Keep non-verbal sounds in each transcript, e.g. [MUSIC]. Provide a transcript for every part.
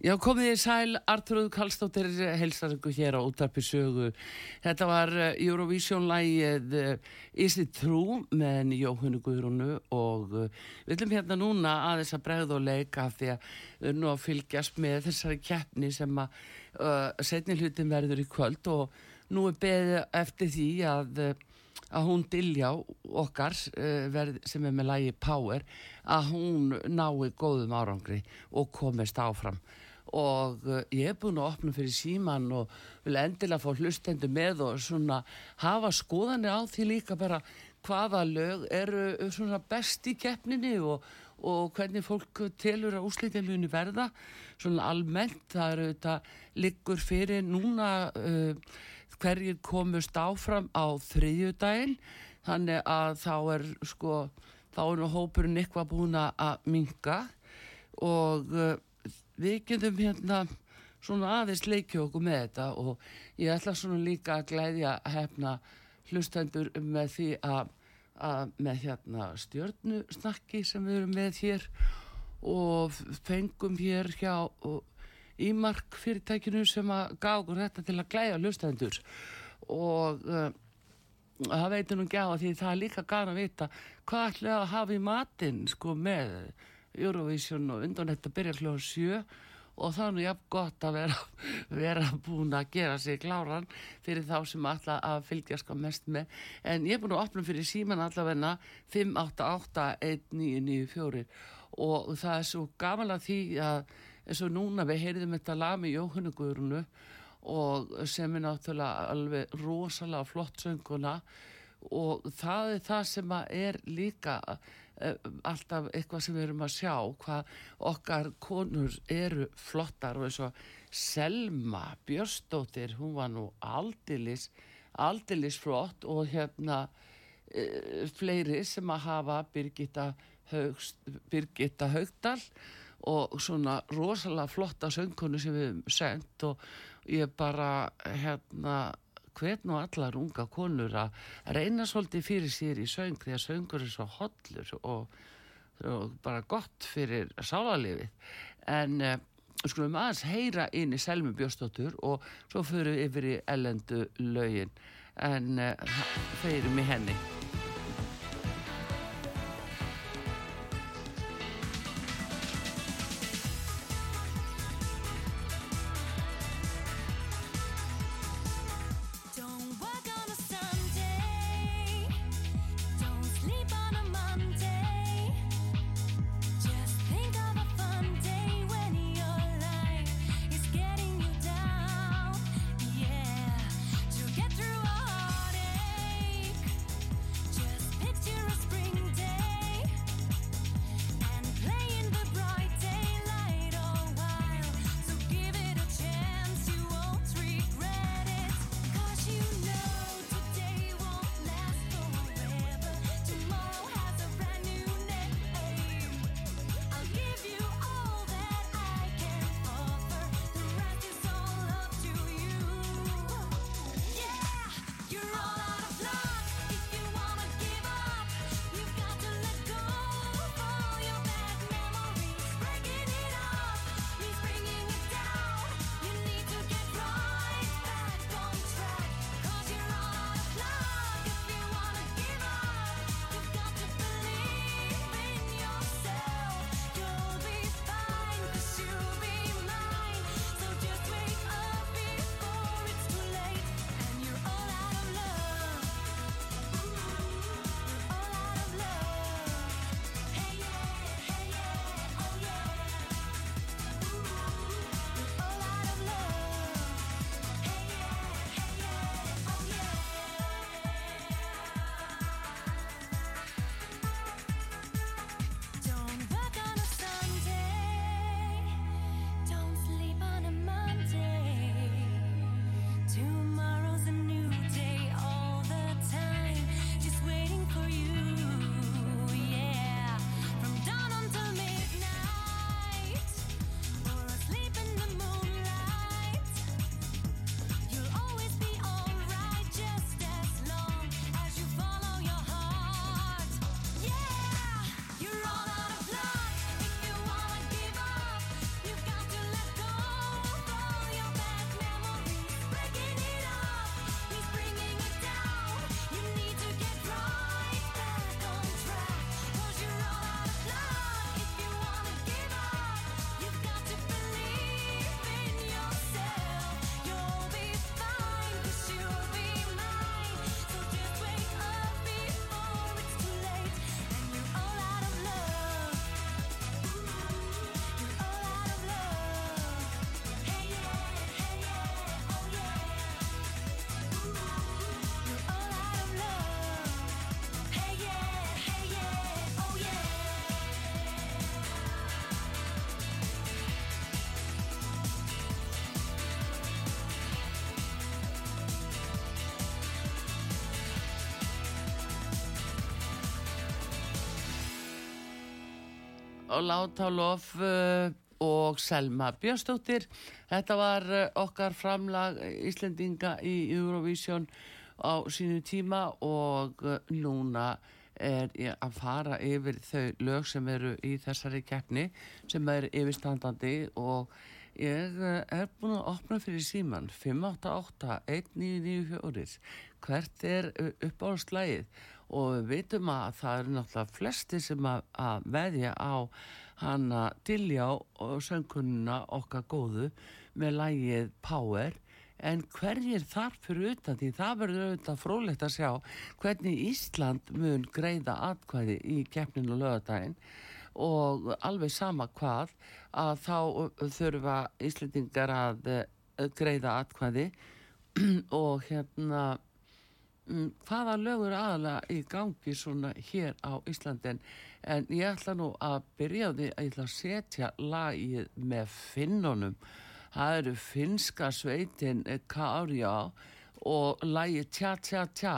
Já, komið í sæl, Artrúð Kallstóttir heilsar ykkur hér á útarpi sögu. Þetta var eh, Eurovision-lægið Ísli Trú með Jóhannu Guðrúnu og eh, við viljum hérna núna aðeins að bregða og leika því að nú að fylgjast með þessari keppni sem að uh, setni hlutin verður í kvöld og nú er beðið eftir því að að hún Diljá okkar sem er með lægi Power að hún nái góðum árangri og komist áfram og uh, ég er búin að opna fyrir síman og vil endilega fá hlustendur með og svona hafa skoðanir á því líka bara hvaða lög eru uh, svona best í keppninni og, og hvernig fólk telur að úslitin muni verða. Svona almennt það eru þetta liggur fyrir núna uh, hverjir komust áfram á þriðjudaginn. Þannig að þá er sko þá er nú hópurinn eitthvað búin að minga og uh, við getum hérna svona aðeins leikja okkur með þetta og ég ætla svona líka að glæðja hefna hlustendur með því að, að með hérna stjörnusnakki sem við erum með hér og fengum hér hjá Ímark fyrirtækinu sem að gá okkur þetta til að glæja hlustendur. Og uh, það veitir nú ekki á því það er líka gana að vita hvað ætlaði að hafa í matinn sko með Eurovision og undan þetta byrja kljóða sjö og það er nú jafn gott að vera, [LAUGHS] vera búin að gera sig kláran fyrir þá sem alla að fylgja sko mest með. En ég er búin að opna fyrir síman allavegna 5881994 og það er svo gaman að því að eins og núna við heyrðum þetta lag með Jóhannu Guðrunu og sem er náttúrulega alveg rosalega flott sönguna. Og það er það sem er líka alltaf eitthvað sem við erum að sjá hvað okkar konur eru flottar og eins og Selma Björstóttir, hún var nú aldilis, aldilis flott og hérna uh, fleiri sem að hafa Birgitta, Haugst, Birgitta Haugdal og svona rosalega flotta söngkonu sem við hefum sendt og ég bara hérna hvern og allar unga konur að reyna svolítið fyrir sér í söng því að söngur er svo hollur og, og bara gott fyrir sálarlifið en uh, skulum aðeins heyra inn í Selmi Björnsdóttur og svo fyrir við yfir í ellendu lögin. En uh, þau eru með henni og Látálof og Selma Björnsdóttir. Þetta var uh, okkar framlag Íslendinga í Eurovision á sínu tíma og uh, núna er að fara yfir þau lög sem eru í þessari keppni sem er yfirstandandi og Ég eh, er búin að opna fyrir síman 588-1994 hvert er uppáhaldslægið og við veitum að það eru náttúrulega flesti sem að, að veðja á hana Diljá og söngkununa okkar góðu með lægið Power. En hverjir þar fyrir utan því það verður auðvitað frólægt að sjá hvernig Ísland mun greiða atkvæði í keppninu lögadaginn og alveg sama hvað að þá þurfa Íslendingar að eh, greiða atkvæði. [CLEARS THROAT] Og hérna hvaða lögur aðalega í gangi svona hér á Íslandin en ég ætla nú að byrja á því að ég ætla að setja lagið með finnunum. Það eru finska sveitin Kárjá og lagið Tja Tja Tja.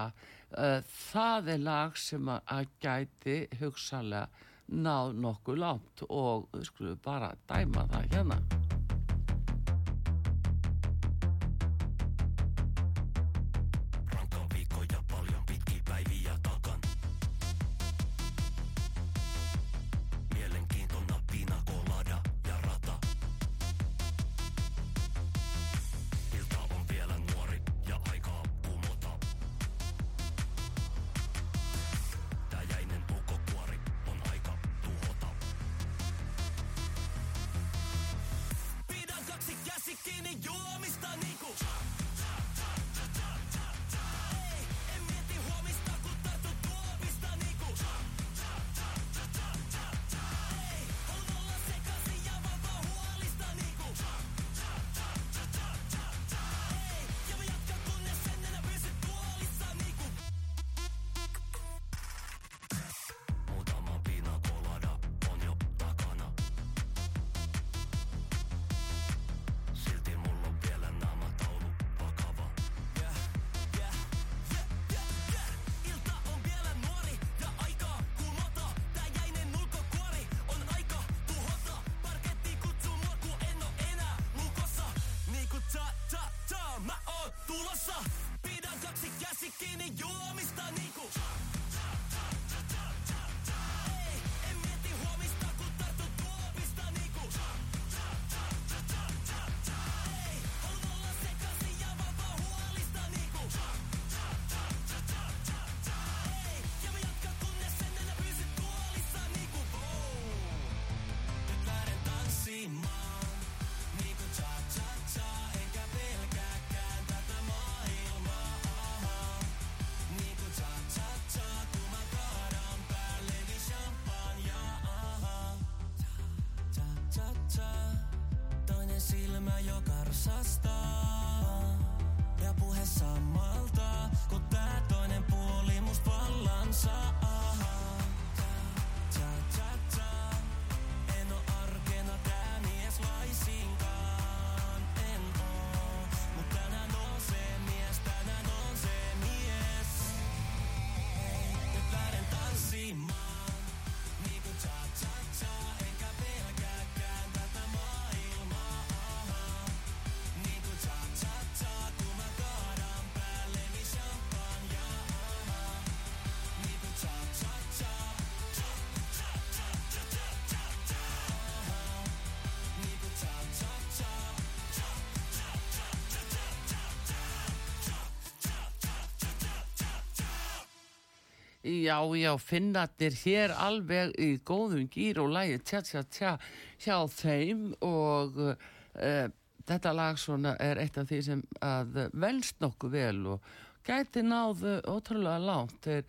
Eh, það er lag sem að- gæti hugsalega náð nokkuð langt og við skulum bara dæma það hérna just stop Já, já, finnarnir hér alveg í góðum gýr og lægi tja tja tja hjá þeim og uh, þetta lag svona er eitt af því sem að velst nokkuð vel og gæti náðu ótrúlega langt. Þeir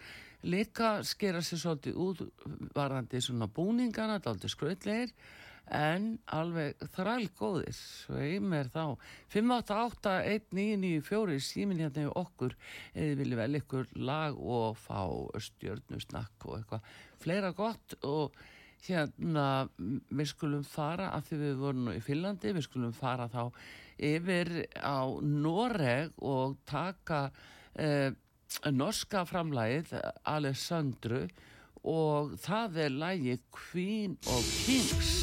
líka skera sér svolítið út varandi svona búningana, dálítið skrautlegir en alveg þræl góðir sveim er þá 5881994 símin hérna í okkur. Eða vilja vel ykkur lag og fá stjörnusnakk og eitthvað fleira gott. Og hérna við skulum fara af því við vorum nú í Finnlandi við skulum fara þá yfir á Noreg og taka eh, norska framlægið Alessandru. Og það er lægi Queen of Kings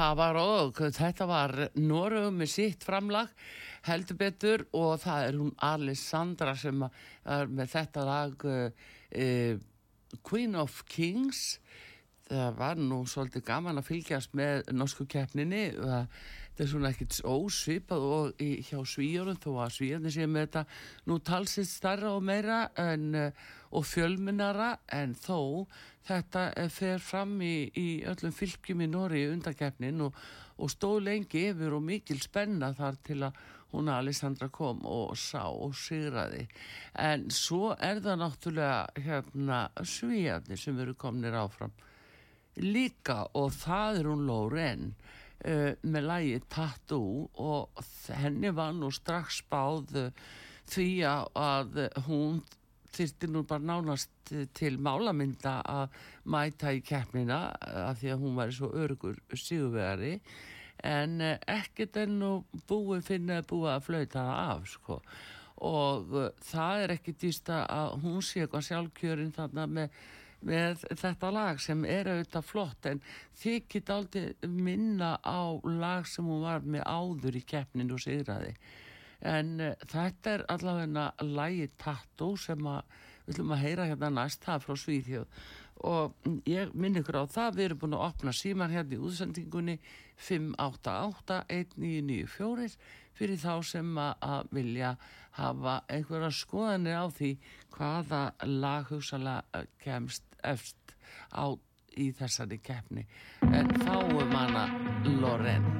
Það var og þetta var Norögum með sitt framlag heldur betur og það er hún Alessandra sem er með þetta lag uh, Queen of Kings það var nú svolítið gaman að fylgjast með norsku keppninni þetta er svona ekkit ósvipað og í, hjá svíjórum þó að svíjarnir séu með þetta nú talsið starra og meira en, uh, og fjölmennara en þó þetta eh, fer fram í, í öllum fylgjum í Nóri undankeppnin og, og stóð lengi yfir og mikil spenna þar til að hún Alessandra kom og sá og sigraði. En svo er það náttúrulega hérna svíjarnir sem eru komnir áfram líka og það er hún Lóren uh, með lægi Tattoo og henni var nú strax spáð uh, því að, hún þyrfti nú bara nánast eh, til málamynda að mæta í keppnina eh, af því að hún var svo örugur sigurvegari. En ekkert er nú búið finna búið að flauta það af sko. Og það er ekki dýsta að hún sé eitthvað sjálfkjörin þarna með, með þetta lag sem er auðvitað flott en þykir aldrei minna á lag sem hún var með áður í keppninu og sigraði. En uh, þetta er allavega lagi Tattoo sem að við ætlum að heyra hérna næst það frá Svíþjóð. Og ég minn ykkur á það við erum búin að opna síman hérna í útsendingunni 5881994 fyrir þá sem að, vilja hafa einhverja skoðanir á því hvaða lag hugsalega kemst efst á í þessari keppni. En fáum hana Loren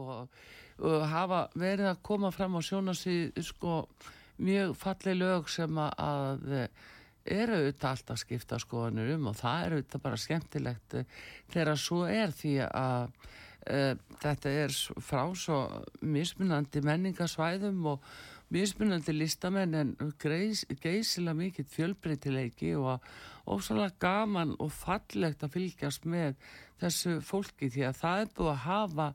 og, og hafa verið að koma fram á sjónasvið sko mjög falleg lög sem að, að eru auðvitað alltaf skipta skoðanir um og það er auðvitað bara skemmtilegt eh, þegar svo er því að uh, þetta er frá svo mismunandi menningasvæðum og mismunandi listamenn en greis, geisilega mikill fjölbreytileiki og ósvalega gaman og fallegt að fylgjast með þessu fólki því að það er búið að hafa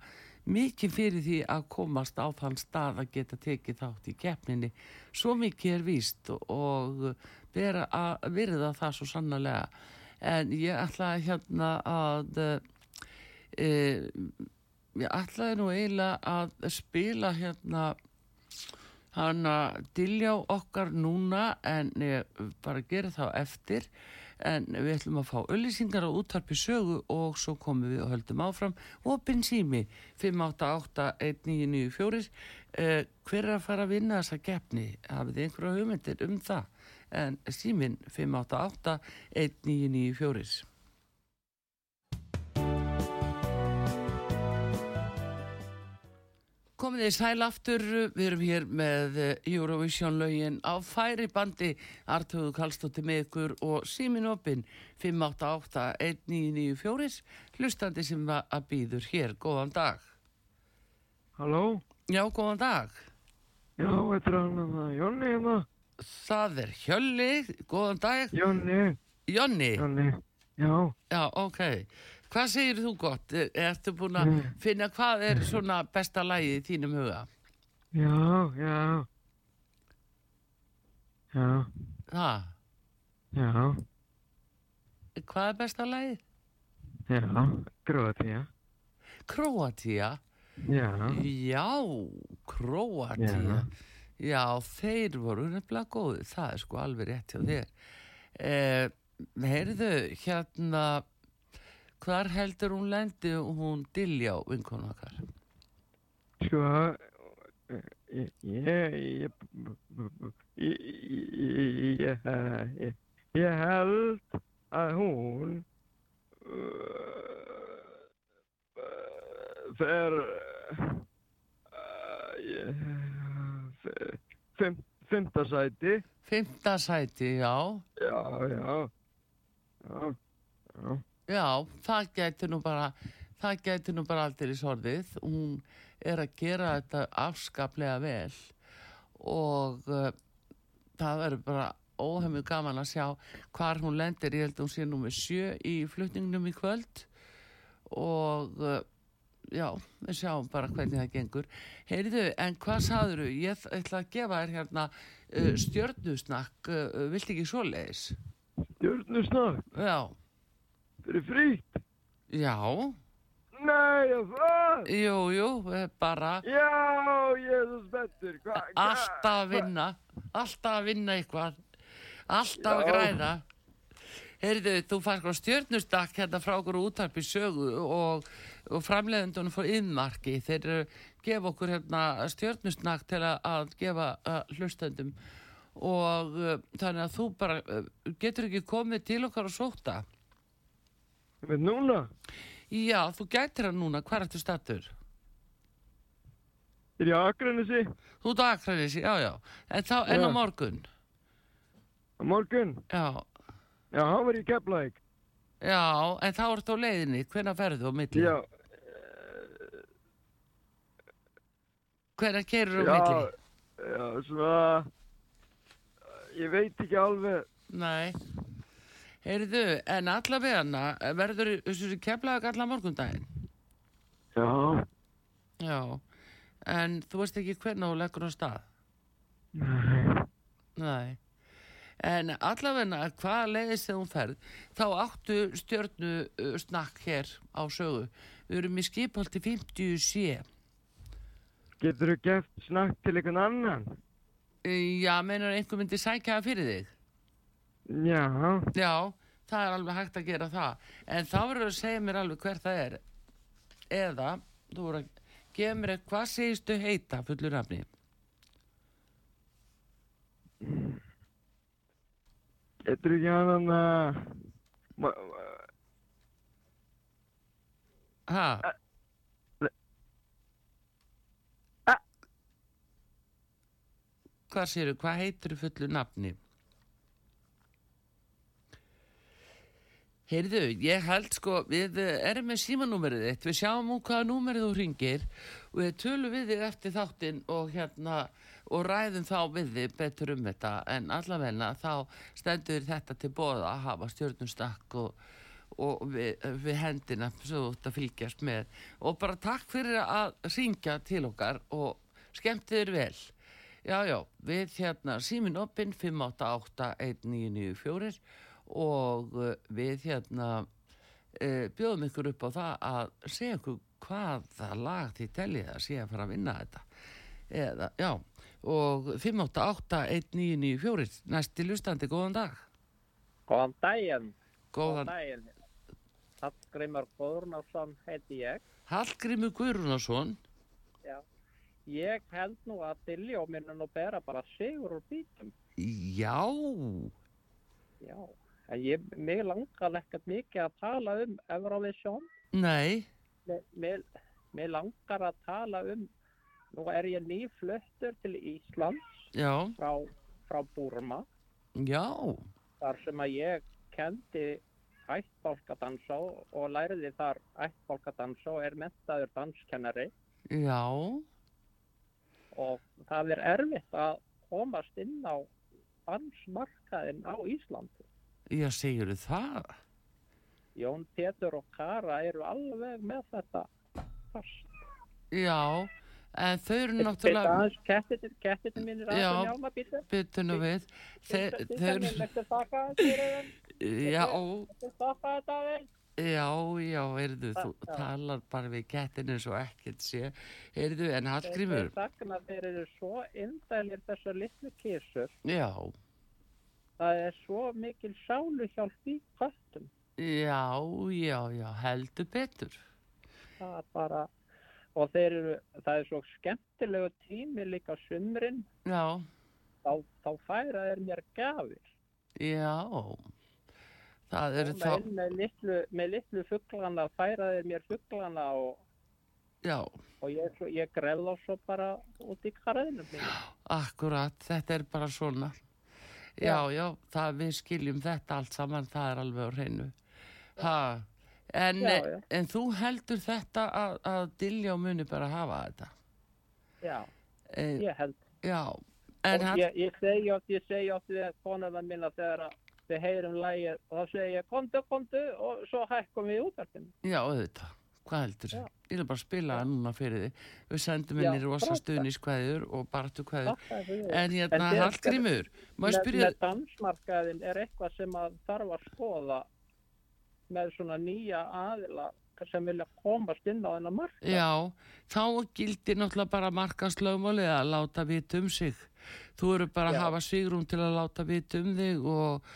mikið fyrir því að komast á þann stað að geta tekið þátt í keppninni. Svo mikið er víst og vera að virða það svo sannlega en ég ætla hérna að e, ég ætlaði nú eiginlega að spila hérna hana dilljá okkar núna en ég bara gera þá eftir en við ætlum að fá öllisingar á úttarpi sögu og svo komum við og höldum áfram. Opin sími 588-1994 eh, hver er að fara að vinna þessa keppni? Hafið þið einhverja hugmyndir um það? En símin 588-1994 Komið þið sæl aftur, við erum hér með eh, Eurovision lögin á færi bandi, Artöðu Kallstóttir með ykkur og símin opinn 588-1994, hlustandi sem að býður hér, góðan dag. Halló? Já, góðan dag. Já, þetta er hann að Jonni hérna. Það er Hjölli, góðan dag. Jonni, Jonni, Jonni. Já, já, ok. Hvað segir þú gott? Er- Ertu búin að Mm. finna hvað er svona besta lagið í þínum huga? já, já. Já, Það, já, hvað er besta lagið? já, Króatía. Króatía. Já, Já, Króatía. Já, þeir voru nefnilega góði, það er sko alveg rétt hjá þér. Eh, heyrðu, hérna, hvar heldur hún lendi hún dilja á vinkonu okkar? sko, ég, ég, ég, ég, ég, held að hún uh, fer, uh, ég, fer, fimm, fimmta sæti. Fymta sæti, já. Já, já, já, já. Já, það gæti nú bara, það gæti nú bara aldrei í sorðið. Hún er að gera þetta afskaplega vel og uh, það verður bara óhemmu gaman að sjá hvar hún lendir. Ég held að hún sé nú með sjö í flutningnum í kvöld og uh, já, við sjáum bara hvernig það gengur. Heyriðu, en hvað sagður þú? Ég ætla- að gefa þér hérna uh, stjörnusnakk, vilt ekki svoleiðis? Stjörnusnakk, Já, fyrir frýtt. já. Nei, ég það. Jú, jú, eh, bara Já, ég er svo spenntur. Hva, hva- alltaf að vinna, alltaf að vinna eitthvað, alltaf að Já. græða. Heyrðu, þú fannst sko stjörnustakk hérna frá okkur útarpi sögu og, og framleiðendunum fór innmarki. Þeir eru gefa okkur hérna stjörnustakk til að, að gefa uh, hlustendum og þannig að þú bara getur ekki komið til okkar og sóta. Með núna? Já, þú gætir það núna, hvað ertu stattur? Er ég á Akranesi? Þú ert á Akranesi, já, já, en þá enn á Já. morgun, Á morgun? já. Já, hann var í Keflæk. Já, en þá ertu á leiðinni, hvenær ferðu á milli? Já, Hvenær keirur á já, milli? já, svona, ég veit ekki alveg. Nei. Heyrðu, en allavega verður þessu keflaðið allan morgundaginn? Já, Já, en þú veist ekki hvernig þú leggur á stað? nei, Nei. En allavega hvað leiðist þegar hún ferð, þá áttu stjörnu uh, snakk hér á sögu. Við erum í skipholti 50 sé. getur þú geft snakk til einhvern annan? Já, meinar einhver myndi sækja það fyrir þig? Já, Já, það er alveg hægt að gera það. En þá verður að segja mér alveg hver það er. Eða, þú voru að gefa mér eitthvað, hvað segistu heita fullur nafni? getur ekki hann að, ma- ma- Ha? hvað séru, hvað heitir fullu nafni? Heyrðu, ég held sko, við erum með símanúmerið þitt, við sjáum úr hvaða númerið þú ringir og við tölum við þig eftir þáttinn og hérna og ræðum þá við þig betur um þetta en allavegna þá stendur þetta til bóða að hafa stjórnustakk og, og við, við hendina svo ert að fylgjast með og bara takk fyrir að ringja til okkar og skemmt þér vel. Já, já, við hérna símin opinn 588-1994 og uh, við hérna uh, bjóðum ykkur upp á það að segja ykkur hvaða lag þið teljið að sé að fara að vinna þetta. Eða, já, og 588-1994, næsti lustandi, góðan dag. Góðan daginn. Góðan, daginn. Hallgrimur Guðrúnarsson heiti ég. Hallgrimur Guðrunarsson, Já. Ég held nú að Dilljó minna nú bera bara sigur úr bítum. já, Já. En ég, mig langar ekkert mikið að tala um Eurovision. nei, Mér, mér, langar að tala um, nú er ég nýfluttur til Íslands já, frá, frá Búrma. já, Þar sem að ég kendi ættbálkadansa og læriði þar ættbálkadansa og er mentaður danskennari. já, og það er erfitt að komast inn á dansmarkaðin á Íslandi. Já, segir það? Jón Pétur og Kara eru alveg með þetta fast. Já, en þau eru Þetta náttúrulega, aðeins kettitin, kettitin mínir Já. að njálma býta. byttu nú við, þeir, þau er eru, já, aðeins. Já, já, heyrðu, þú Já. talar bara við kettinu svo ekkert sé. Heyrðu, en Hallgrímur, þeir eru svo indælir þessar litlu kísur. já, Það er svo mikil sáluhjálp í köttum. já, já, já, heldur betur. það er bara og þeir eru, það er svo skemmtilegu tími líka sumrin. Já, þá, þá færa þeir mér gafir já, það eru þá, með litlu, með litlu fugglana færa þeir mér fugglana og, já, og ég, ég gref þá svo bara út í karðinu akkurat, þetta er bara svona. Já, já, það við skiljum þetta allt saman, það er alveg á hreinu. En, en þú heldur þetta að, að Diljá muni bara hafa þetta? já, E, ég held. já, en hann, ég, ég segi oft, ég segi oft við konuna minna þegar að við heyrum lægir og þá segi ég komdu, komdu og svo hækkum við útarpinu já, auðvitað, hvað heldur Já. Ég vil bara spila það núna fyrir þig. Við sendum henni rosa frábært. stuðniskvæður og bartu kvæður. Þakka fyrir. En hérna, Hallgrímur, með, spyrja, með dansmarkaðin er eitthvað sem að þarf að skoða með svona nýja aðila sem vilja komast inn á þennan markað. já, þá gildir náttúrulega bara markanslögmálið að láta vita um sig. Þú eru bara að Já. hafa svigrúm til að láta vita um þig og,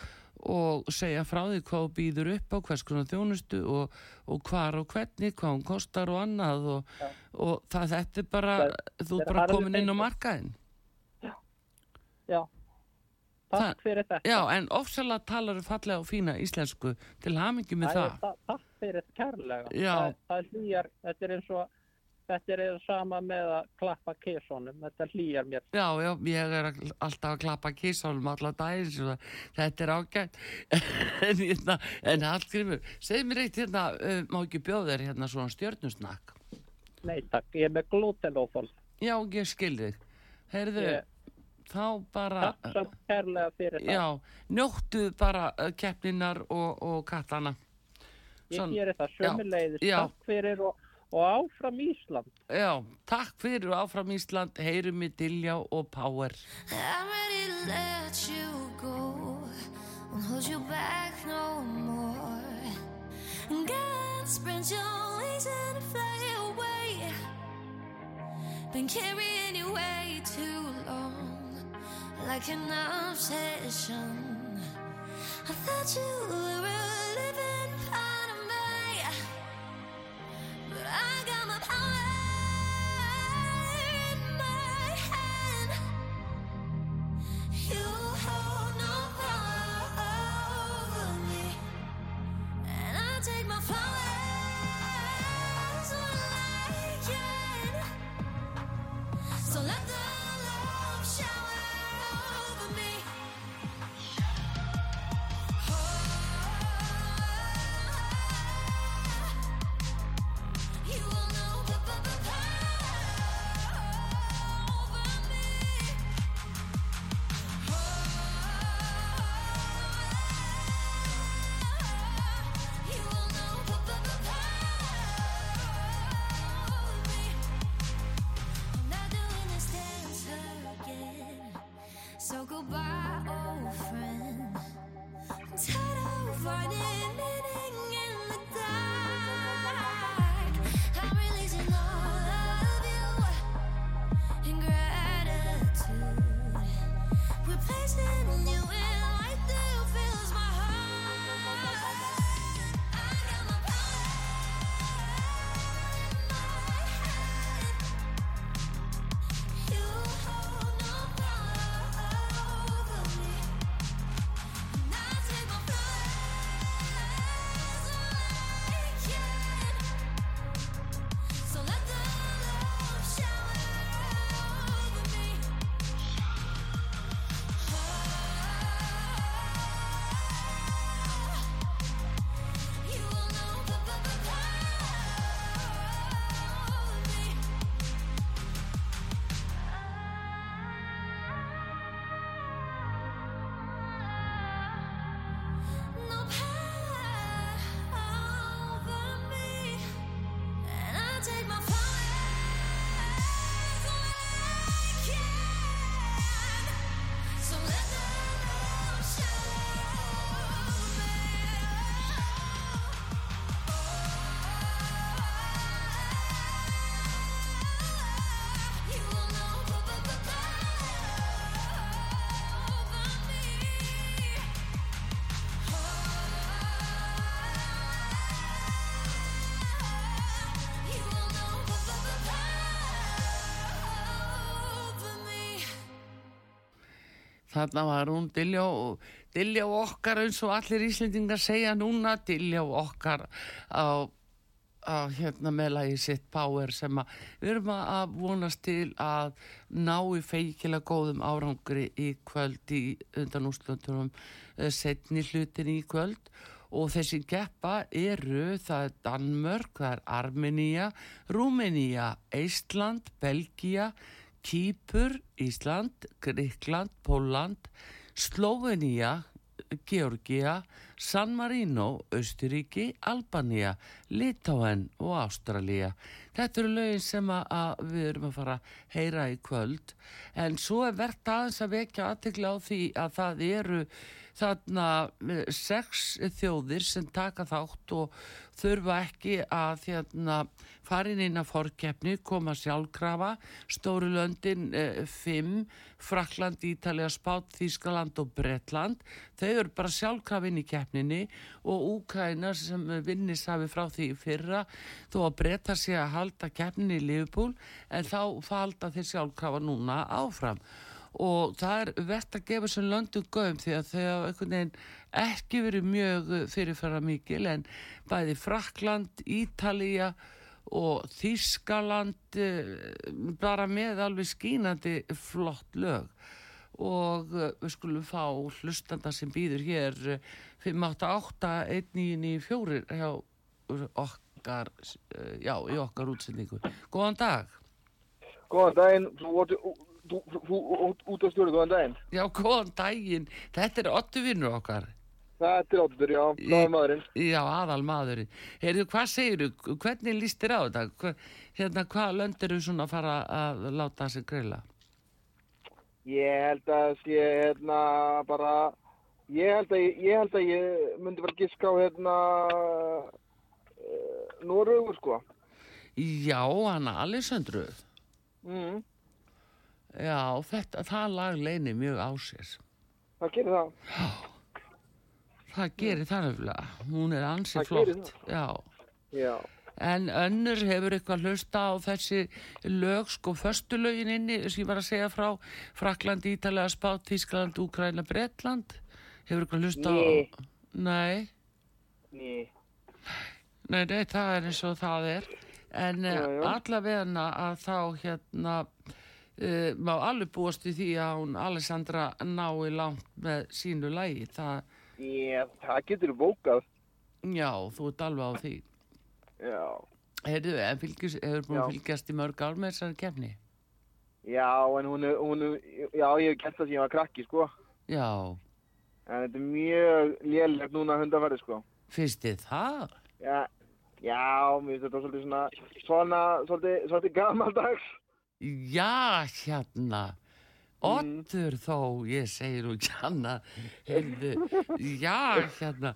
og segja frá því hvað býður upp á, hvers konar þjónustu og, og hvar og hvernig, hvað hún kostar og annað og, Já. og það þetta er bara, Það- þú það er bara komin inn á markaðin. Já. Takk fyrir þetta. Já, en ofsalega talar þú fallega og fína íslensku til hamingi með það. ta- Takk fyrir kærlega. Já. Það, það þetta er eins og, þetta er eins sama með að klappa kísonum. Þetta hlýjar mér. Já, já, ég er alltaf að klappa kísálum allar daginn, svo það- þetta er ágætt. [LAUGHS] en, hérna, en Hallgrímur, segð mér eitt hérna, uh, má ekki bjóða þér hérna svona stjörnusnakk? Nei takk, ég er með glutenóþól. Já, ég skil þig. Heyrðu, Ég- þá bara, Takk samt kærlega fyrir það. já, njóttu bara uh, keppninar og, og kattana. Ég Svona- gerir það já. Takk fyrir og, og áfram Ísland. Já, takk fyrir og áfram Ísland, heyrum við Diljá og Power. I'm ready to let you go. Won't hold you back no more. God spread your wings and fly away. Been carrying you way too long, like an obsession. I thought you were a I got my power Þarna var hún Diljá, Diljá okkar eins og allir Íslendingar segja núna, Diljá okkar á, á hérna með lagi sitt Power sem að við erum að vonast til að ná í feikilega góðum árangri í kvöld í undan úrslutunum setni hlutin í kvöld. Og þessi keppa eru það er Danmörk, það er Armenía, Rúmenía, Eistland, Belgía, Kýpur, Ísland, Gríkland, Póland, Slóvenía, Georgia, San Marino, Austuríki, Albanía, Litáen og Ástralía. Þetta eru lögin sem að, við erum að fara að heyra í kvöld en svo er verðt aðeins að vekja aðtekla á því að það eru þarna eh, sex þjóðir sem taka þátt og þurfa ekki að þarna, farin inn að fórkeppni, koma sjálfkrafa, stóru löndin eh, fimm, Frakland, Ítalja, Spát, Þískaland og Bretland. Þau eru bara sjálfkrafa inn í keppninni og Úkraina sem vinnis hafi frá því fyrra þó að breyta sig að halda keppninni í Liverpool en þá falda þeir sjálfkrafa núna áfram og það er verðt að gefa sem löndum göfum því að þau hafa einhvern veginn ekki verið mjög fyrirfæra mikil en bæði Frakland, Ítalía og Þískaland eh, bara með alveg skínandi flott lög og eh, við skulum fá hlustanda sem býður hér eh, 588-1994 hjá okkar, eh, já, í okkar útsendingu. Góðan dag. Góðan daginn, þú út á stjóri, góðan daginn. Já, góðan daginn. Þetta er ottu vinnur okkar. Þetta er áttur, já, það er maðurinn. Já, aðal maðurinn. Heyrðu, hvað segirðu? Hvernig líst þér á þetta? Hva, hérna, hvað lönd eru svona að fara að láta sig greila? Ég held að sé, hérna, bara, ég held að ég, ég, held að ég myndi bara giska á, hérna, uh, Norrögur, sko. Já, hana Alessandru. Mm, Já, þetta, það lag leini mjög á sér. það gerir það. Það gerir það nefnilega. Hún er ansið flott. Já. Já. En önnur hefur eitthvað hlusta á þessi lög, sko, förstu lögin inni, sem ég var að segja frá, Frakland, Ítalega, Spát, Tískland, Úkraina, Bretland. Hefur eitthvað hlusta Nei. á... Nei. Ný. Nei, nei, það er eins og það er. En Já, uh, allavegna að þá hérna uh, má alveg búast við því að hún Alessandra nái langt með sínu lægi. Það, Ég, það getur bókað. já, þú ert alveg á því. Já. Fylgjast, hefur búin að fylgjast í mörg ár með þessari kefni? Já, en hún er, hún er, já, ég hef gert það sem ég var krakki, sko. Já, En þetta er mjög lélegt núna hundaferði, sko. finnst þið það? Já, já, mér finnst þetta svolítið svona, svona, svolítið, svolítið gamaldags. Já, hérna. Ottur þó, ég segir annað, heyrðu, já, hérna,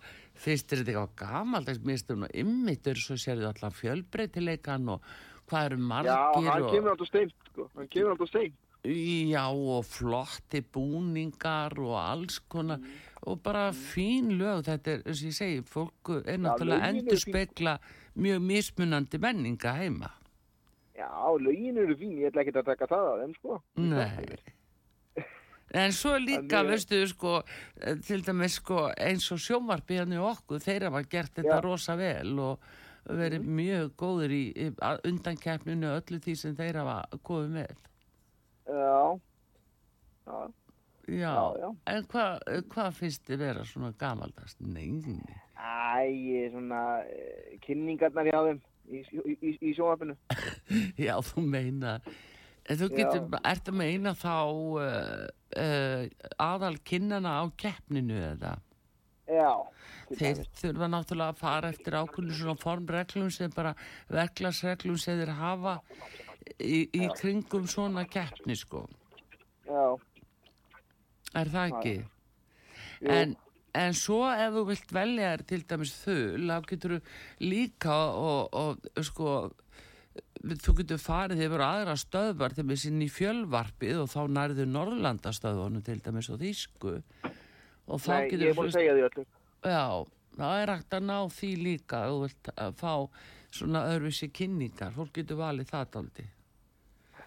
þér þetta eitthvað gamaldags, mér finnst þér nú ymmit, svo sérðu allan fjölbreytileikan og hvað eru Já, margir hann og, kemur alltaf steint, sko. Hann kemur alltaf steint. já, og flotti búningar og alls konar og bara fín lög, þetta er, eins og ég segi, fólk er náttúrulega endur spekla mjög mismunandi menninga heima. Já, lögin eru fín, ég ætla ekki að taka það af þeim, sko. Nei. En svo líka, Þannig- veistu, sko, eh, til dæmis, sko, eins og sjómarpi hérna í okkur, þeir hafa gert þetta Já. rosa vel og verið mjög góður í, í undankeppninu og öllu því sem þeir hafa komið með. Já. Já, Já, Já, en hvað hva finnst þið vera svona gamaldast? Nei. æ, svona, uh, kynningarnar hjá þeim í, í, í, sjónvarpinu. [LAUGHS] já, þú meina, en þú Já. getur, ertu að meina þá uh, uh, aðal kinnana á keppninu eða? Já. Þeir þurfa náttúrulega að fara eftir ákveðinu svona formreglum sem bara verklagsreglum sem þeir hafa í, í kringum svona keppni sko. Já. Er það ekki? Jú. En, en svo ef þú vilt velja þér til dæmis þul, þá getur þú líka og, og sko, þú getur farið yfir aðra stöðvar til með sinni í fjölvarpið og þá nærðu Norðlandastöðunum til dæmis og Þýsku og þá Nei, ég getur að öllu. Já, það er hægt að ná því líka ef þú vilt að fá svona öðruvísi kynningar, fólk getur valið það daldi.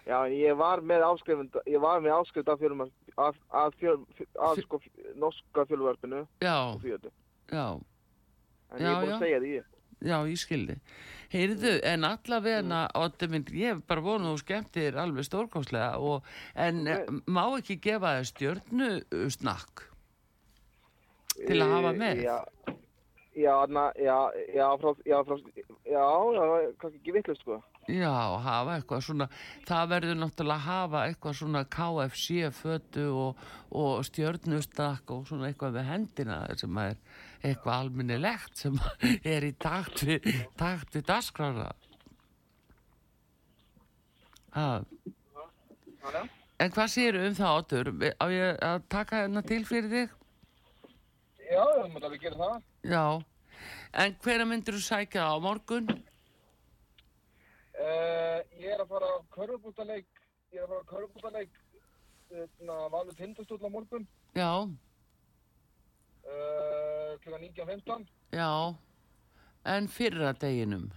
Já, ég var með áskrifund, ég var með áskrift á, fjölum, á að, að, fjöl, að sko, norska fjölvarpinu já, já, En Já, ég er búin já. að segja því. Já, ég skildi. Heyrðu, en allavega, Ótti minn, ég hef bara vonað og skemmtir alveg stórkáslega og, en okay. má ekki gefa þér stjörnu snakk til að hafa með? Eh, Já, já, na, já, já, frá, já, frá, já, já, kannski ekki vittlust, sko. Já, hafa eitthvað svona, það verður náttúrulega að hafa eitthvað svona KFC-fötu og, og stjörnustak og svona eitthvað við hendina sem er eitthvað alminnilegt sem [LAUGHS] er í takt við, takt við dagskrára. Ha, en hvað séu um það áttur? Á ég að taka hérna til fyrir þig? já, já, maður alveg gera það. Já. En hverja myndir þú sækja á morgun? Uh, ég er að fara á körfubútaleik, ég er að fara á körfubútaleik, svona, valur tindastóll á morgun, Já, uh, kl. 19.15. já. En fyrra deginum?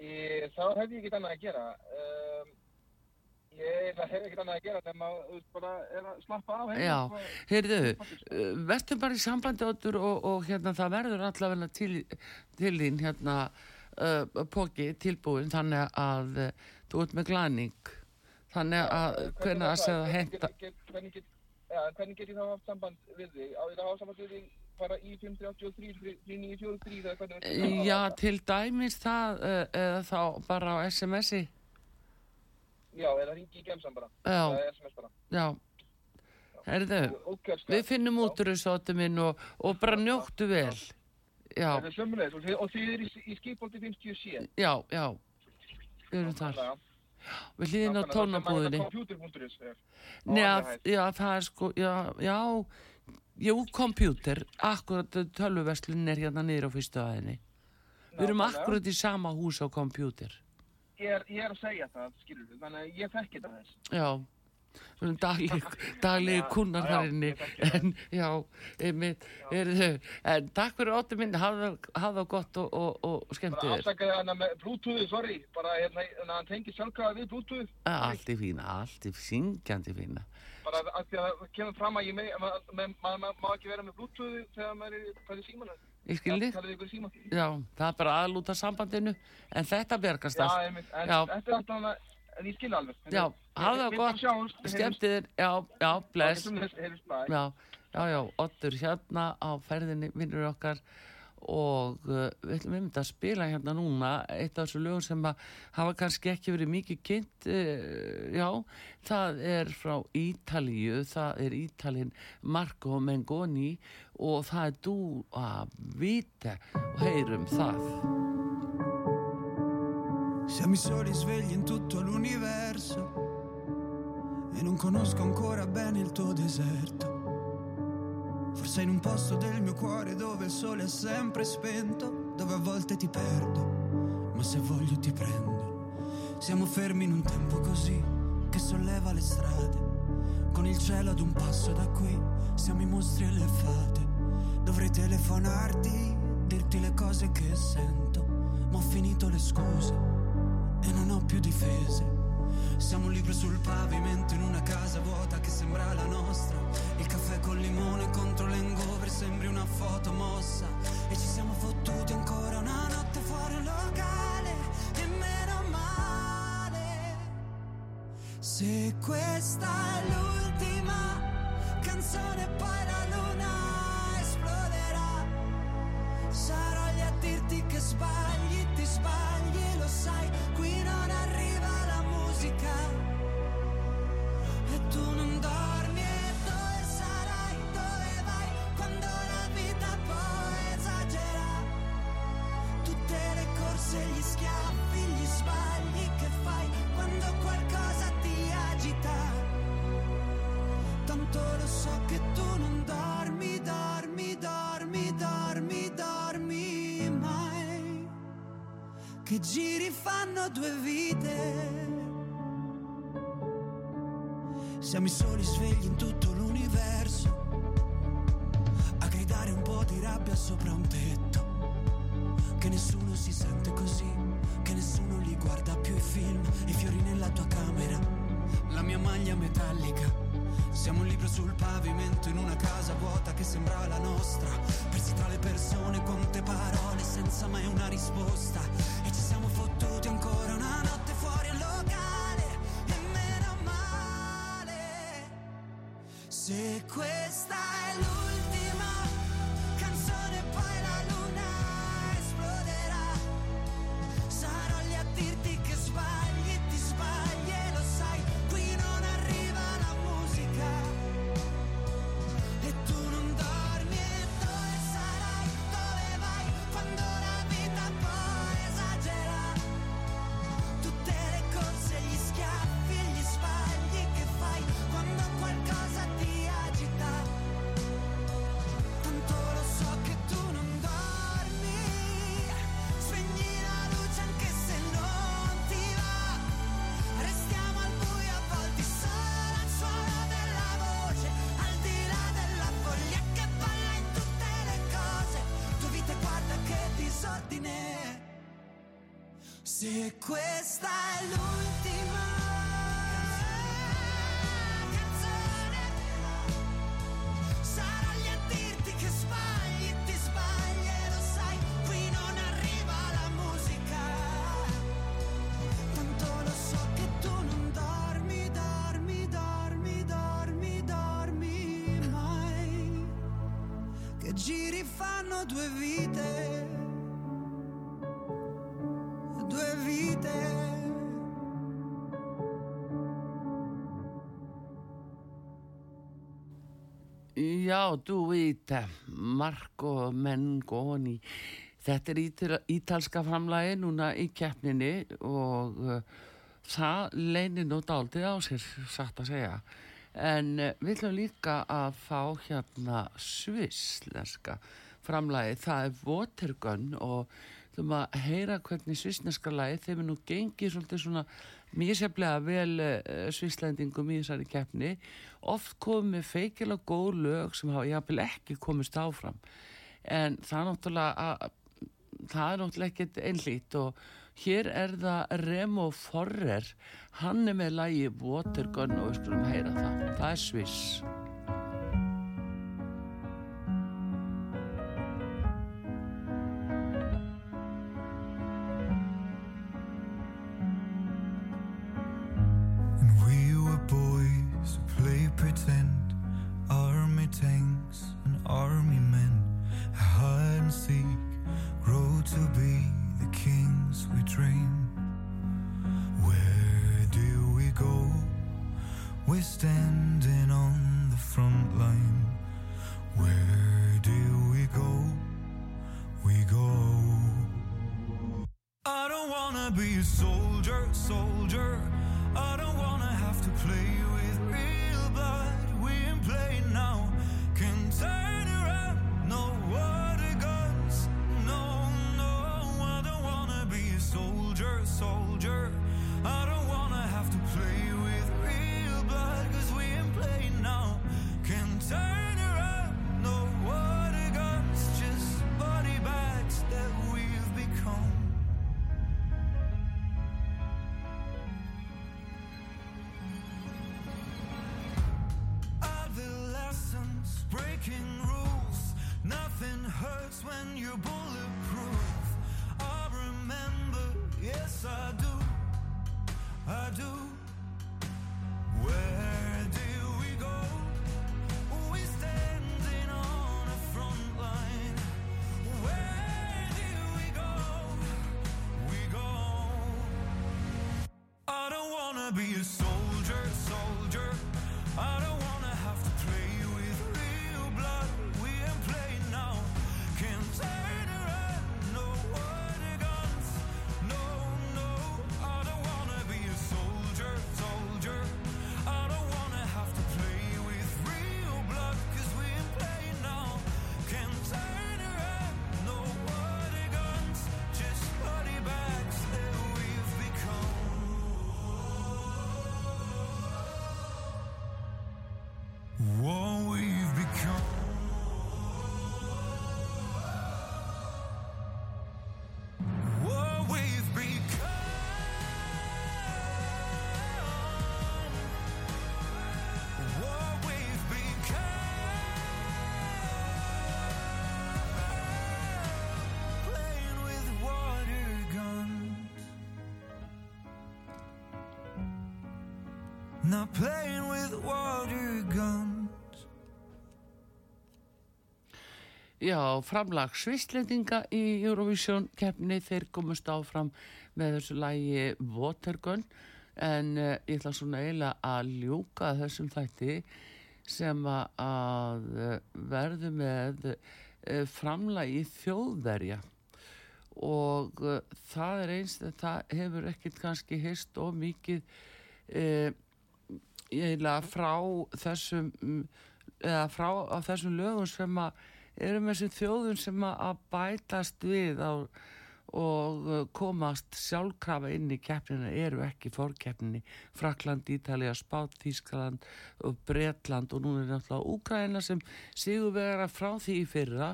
Í- Þá hef ég ekkert annað að gera. Um, ég hef ekkert annað að gera þegar maður bara er að slappa af. Já, sko. heyrðu, verður bara í sambandi áttur og, og hérna það verður allavega til, til þín hérna uh, póki tilbúin þannig að uh, þú ert með glæning þannig að Eh, hvernig að segja Hvernig henta Hvernig get ja, hvernig get ég þá haft samband við þig? Á ég þá hafa samband við þig bara í 533, 3943 eða hvernig veistu það? Já, til dæmis það uh, eða þá bara á SMS-i Já, eða ringi í gemsan bara. Já, Eða SMS bara. já Ókjörst. við finnum út úr þessu áttu minn og, og bara njóttu vel Já, Það er sömulegis og þið, og þið er í, í skipolti 57. já, já Við erum þar Já, Við hlýðin á tónabúðinni. Já, það er sko, já, já, jú, kompjúter, akkurat tölvuverslun er hérna niður á fyrstu aðinni. Við erum akkurat í sama hús á kompjúter. Ég er, ég er að segja það, skilur þannig að ég þekki það þess. Já, Já, kunnar þar inni, en já, einmitt, er en takk fyrir óttu minn, hafa það gott og, og, og skemmtu Bara þér. afsakaði hana með Bluetooth, sorry, bara hérna, hérna hann tengir sjálfkrafa við Bluetooth. Allt í fína, allt í syngjandi fína. Bara af því að það kemur fram að ég með, maður ma, ma, ma, má ekki vera með Bluetooth þegar maður er færið símanu. Ég skildi, já, það er bara aðlúta sambandinu, en þetta bergast allt. þetta er alltaf en ég skil alveg. Já, hafa það gott, við skemmtu þér, já, já, bless. Já, já, já, Ottur hérna á ferðinni vinnur okkar. Og uh, við ætlum einmitt að spila hérna núna eitt af þessu lögum sem að hafa kannski ekki verið mikið kynnt uh, já, það er frá Ítalíu, það er Ítalin Marco Mengoni og það er Du a Vita. Og heyrum það Siamo i soli svegli in tutto l'universo e non conosco ancora bene il tuo deserto. Forse in un posto del mio cuore dove il sole è sempre spento, dove a volte ti perdo, ma se voglio ti prendo. Siamo fermi in un tempo così che solleva le strade, con il cielo ad un passo da qui, siamo i mostri e le fate. Dovrei telefonarti, dirti le cose che sento, ma ho finito le scuse e non ho più difese. Siamo un libro sul pavimento in una casa vuota che sembra la nostra. Il caffè col limone contro l'engover sembri una foto mossa. E ci siamo fottuti ancora una notte fuori un locale. E meno male. Se questa è l'ultima canzone, poi la luna esploderà. Sarò lì a dirti che sbagli, sbagli, lo sai, qui non arriva la musica. E tu non dormi Che giri fanno due vite. Siamo i soli svegli in tutto l'universo. A gridare un po' di rabbia sopra un tetto. Che nessuno si sente così, che nessuno li guarda più i film, i fiori nella tua camera, la mia maglia metallica siamo un libro sul pavimento in una casa vuota che sembra la nostra. Persi tra le persone, con quante parole senza mai una risposta. E ci siamo fottuti ancora una notte fuori al locale. E meno male. Se questa è due vite, due vite. Já, duvita, Marco Mengoni. Þetta er ítalska framlægi núna í keppninni og uh, það leynir nú dáltið á sér, satt að segja. En uh, við ætlum líka að fá hérna svislenska framlæði, það er Watergun og þú maður að heyra hvernig svisneska lagi þeim er nú gengið svolítið svona mjög seflega vel eh, svislendingum í þessari keppni. Oft komið feikil og góð lög sem hafa jáfnvel ekki komist áfram. En það er náttúrulega að, það er náttúrulega ekkert einlít og hér er það Remo Forrer. Hann er með lagi Watergun og við skulum heyra það. Það er svis not playing with water guns. Já, framlag svistlendinga í Eurovision keppni, þeir komast áfram með þessu lægi Watergun. En uh, ég ætla svona eiginlega að ljúka þessum þætti sem að, uh, verðu með uh, framlag í þjóðverja. Og það er eins það hefur ekkit kannski hist og mikið eiginlega frá þessum mm, eða frá þessum lögum sem að eru með þessum þjóðum sem að bætast við á, og uh, komast sjálfkrafa inn í keppnina eru ekki fórkeppninni Frakland, Ítalija, Spát, Þískaland og Bretland og nú er náttúrulega Úkraina sem sigur vera frá því í fyrra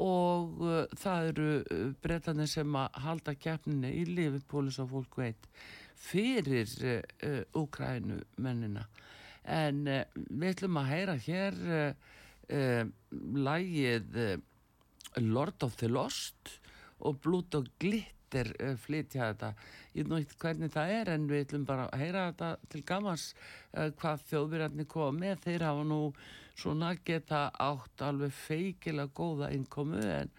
og uh, það eru uh, Bretlandi sem að halda keppninni í Liverpool svo fólk veit fyrir uh, uh, Úkrainu mennina. En uh, við ætlum að heyra hér lægið Lord of the Lost og Blood og Glitter flytja þetta. Ég veit ekki hvernig það er en við ætlum bara að heyra þetta til gamans hvað þjóðbyrjarnir koma með. Þeir hafa nú svona geta átt alveg feikilega góða innkomu en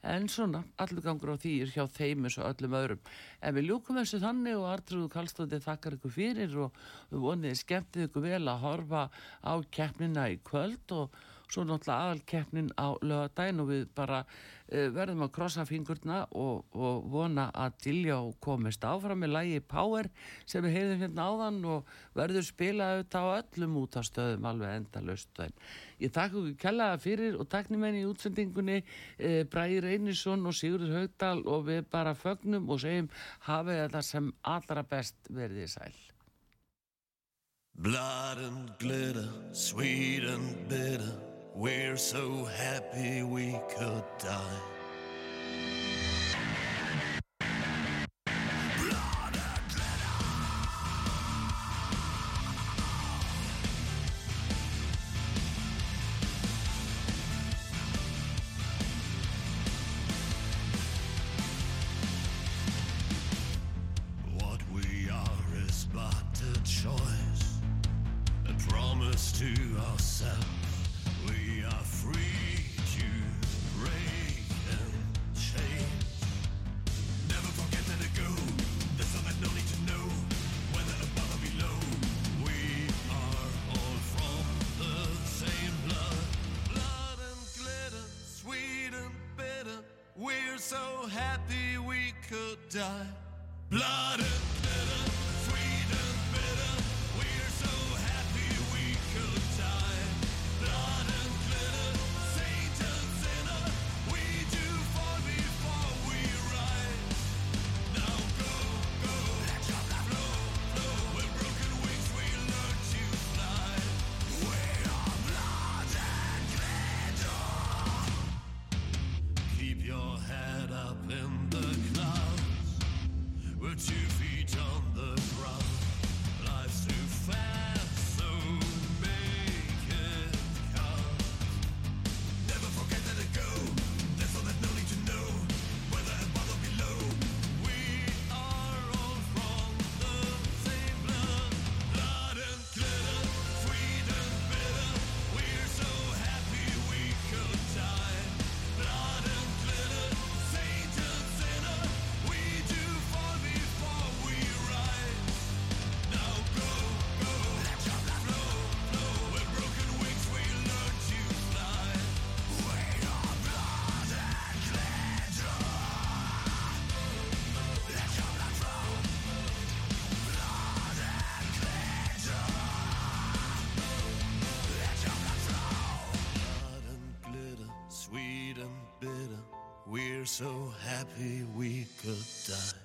En svona, allur gangur á því er hjá þeim eins og öllum öðrum. En við ljúkum þessu þannig og Artrúðu Kallstóði þakkar ykkur fyrir og við vonið skemmtið ykkur vel að horfa á keppnina í kvöld og svo náttúrulega aðal keppnin á lögadaginn og við bara uh, verðum að krossa fingurna og, og vona að Diljá komist áfram með lægi Power sem við heyrðum hérna áðan og verður spilað auðvitað á öllum út af stöðum alveg endalaust. En Ég þakka ykkur kjallaða fyrir og taknum henni í útsendingunni eh, Bræði Reynisson og Sigurður Haugdal og við bara fögnum og segjum hafið þetta sem allra best verðið sæl. Blood and glitter, sweet and bitter. We're so happy we could die. Happy we could die.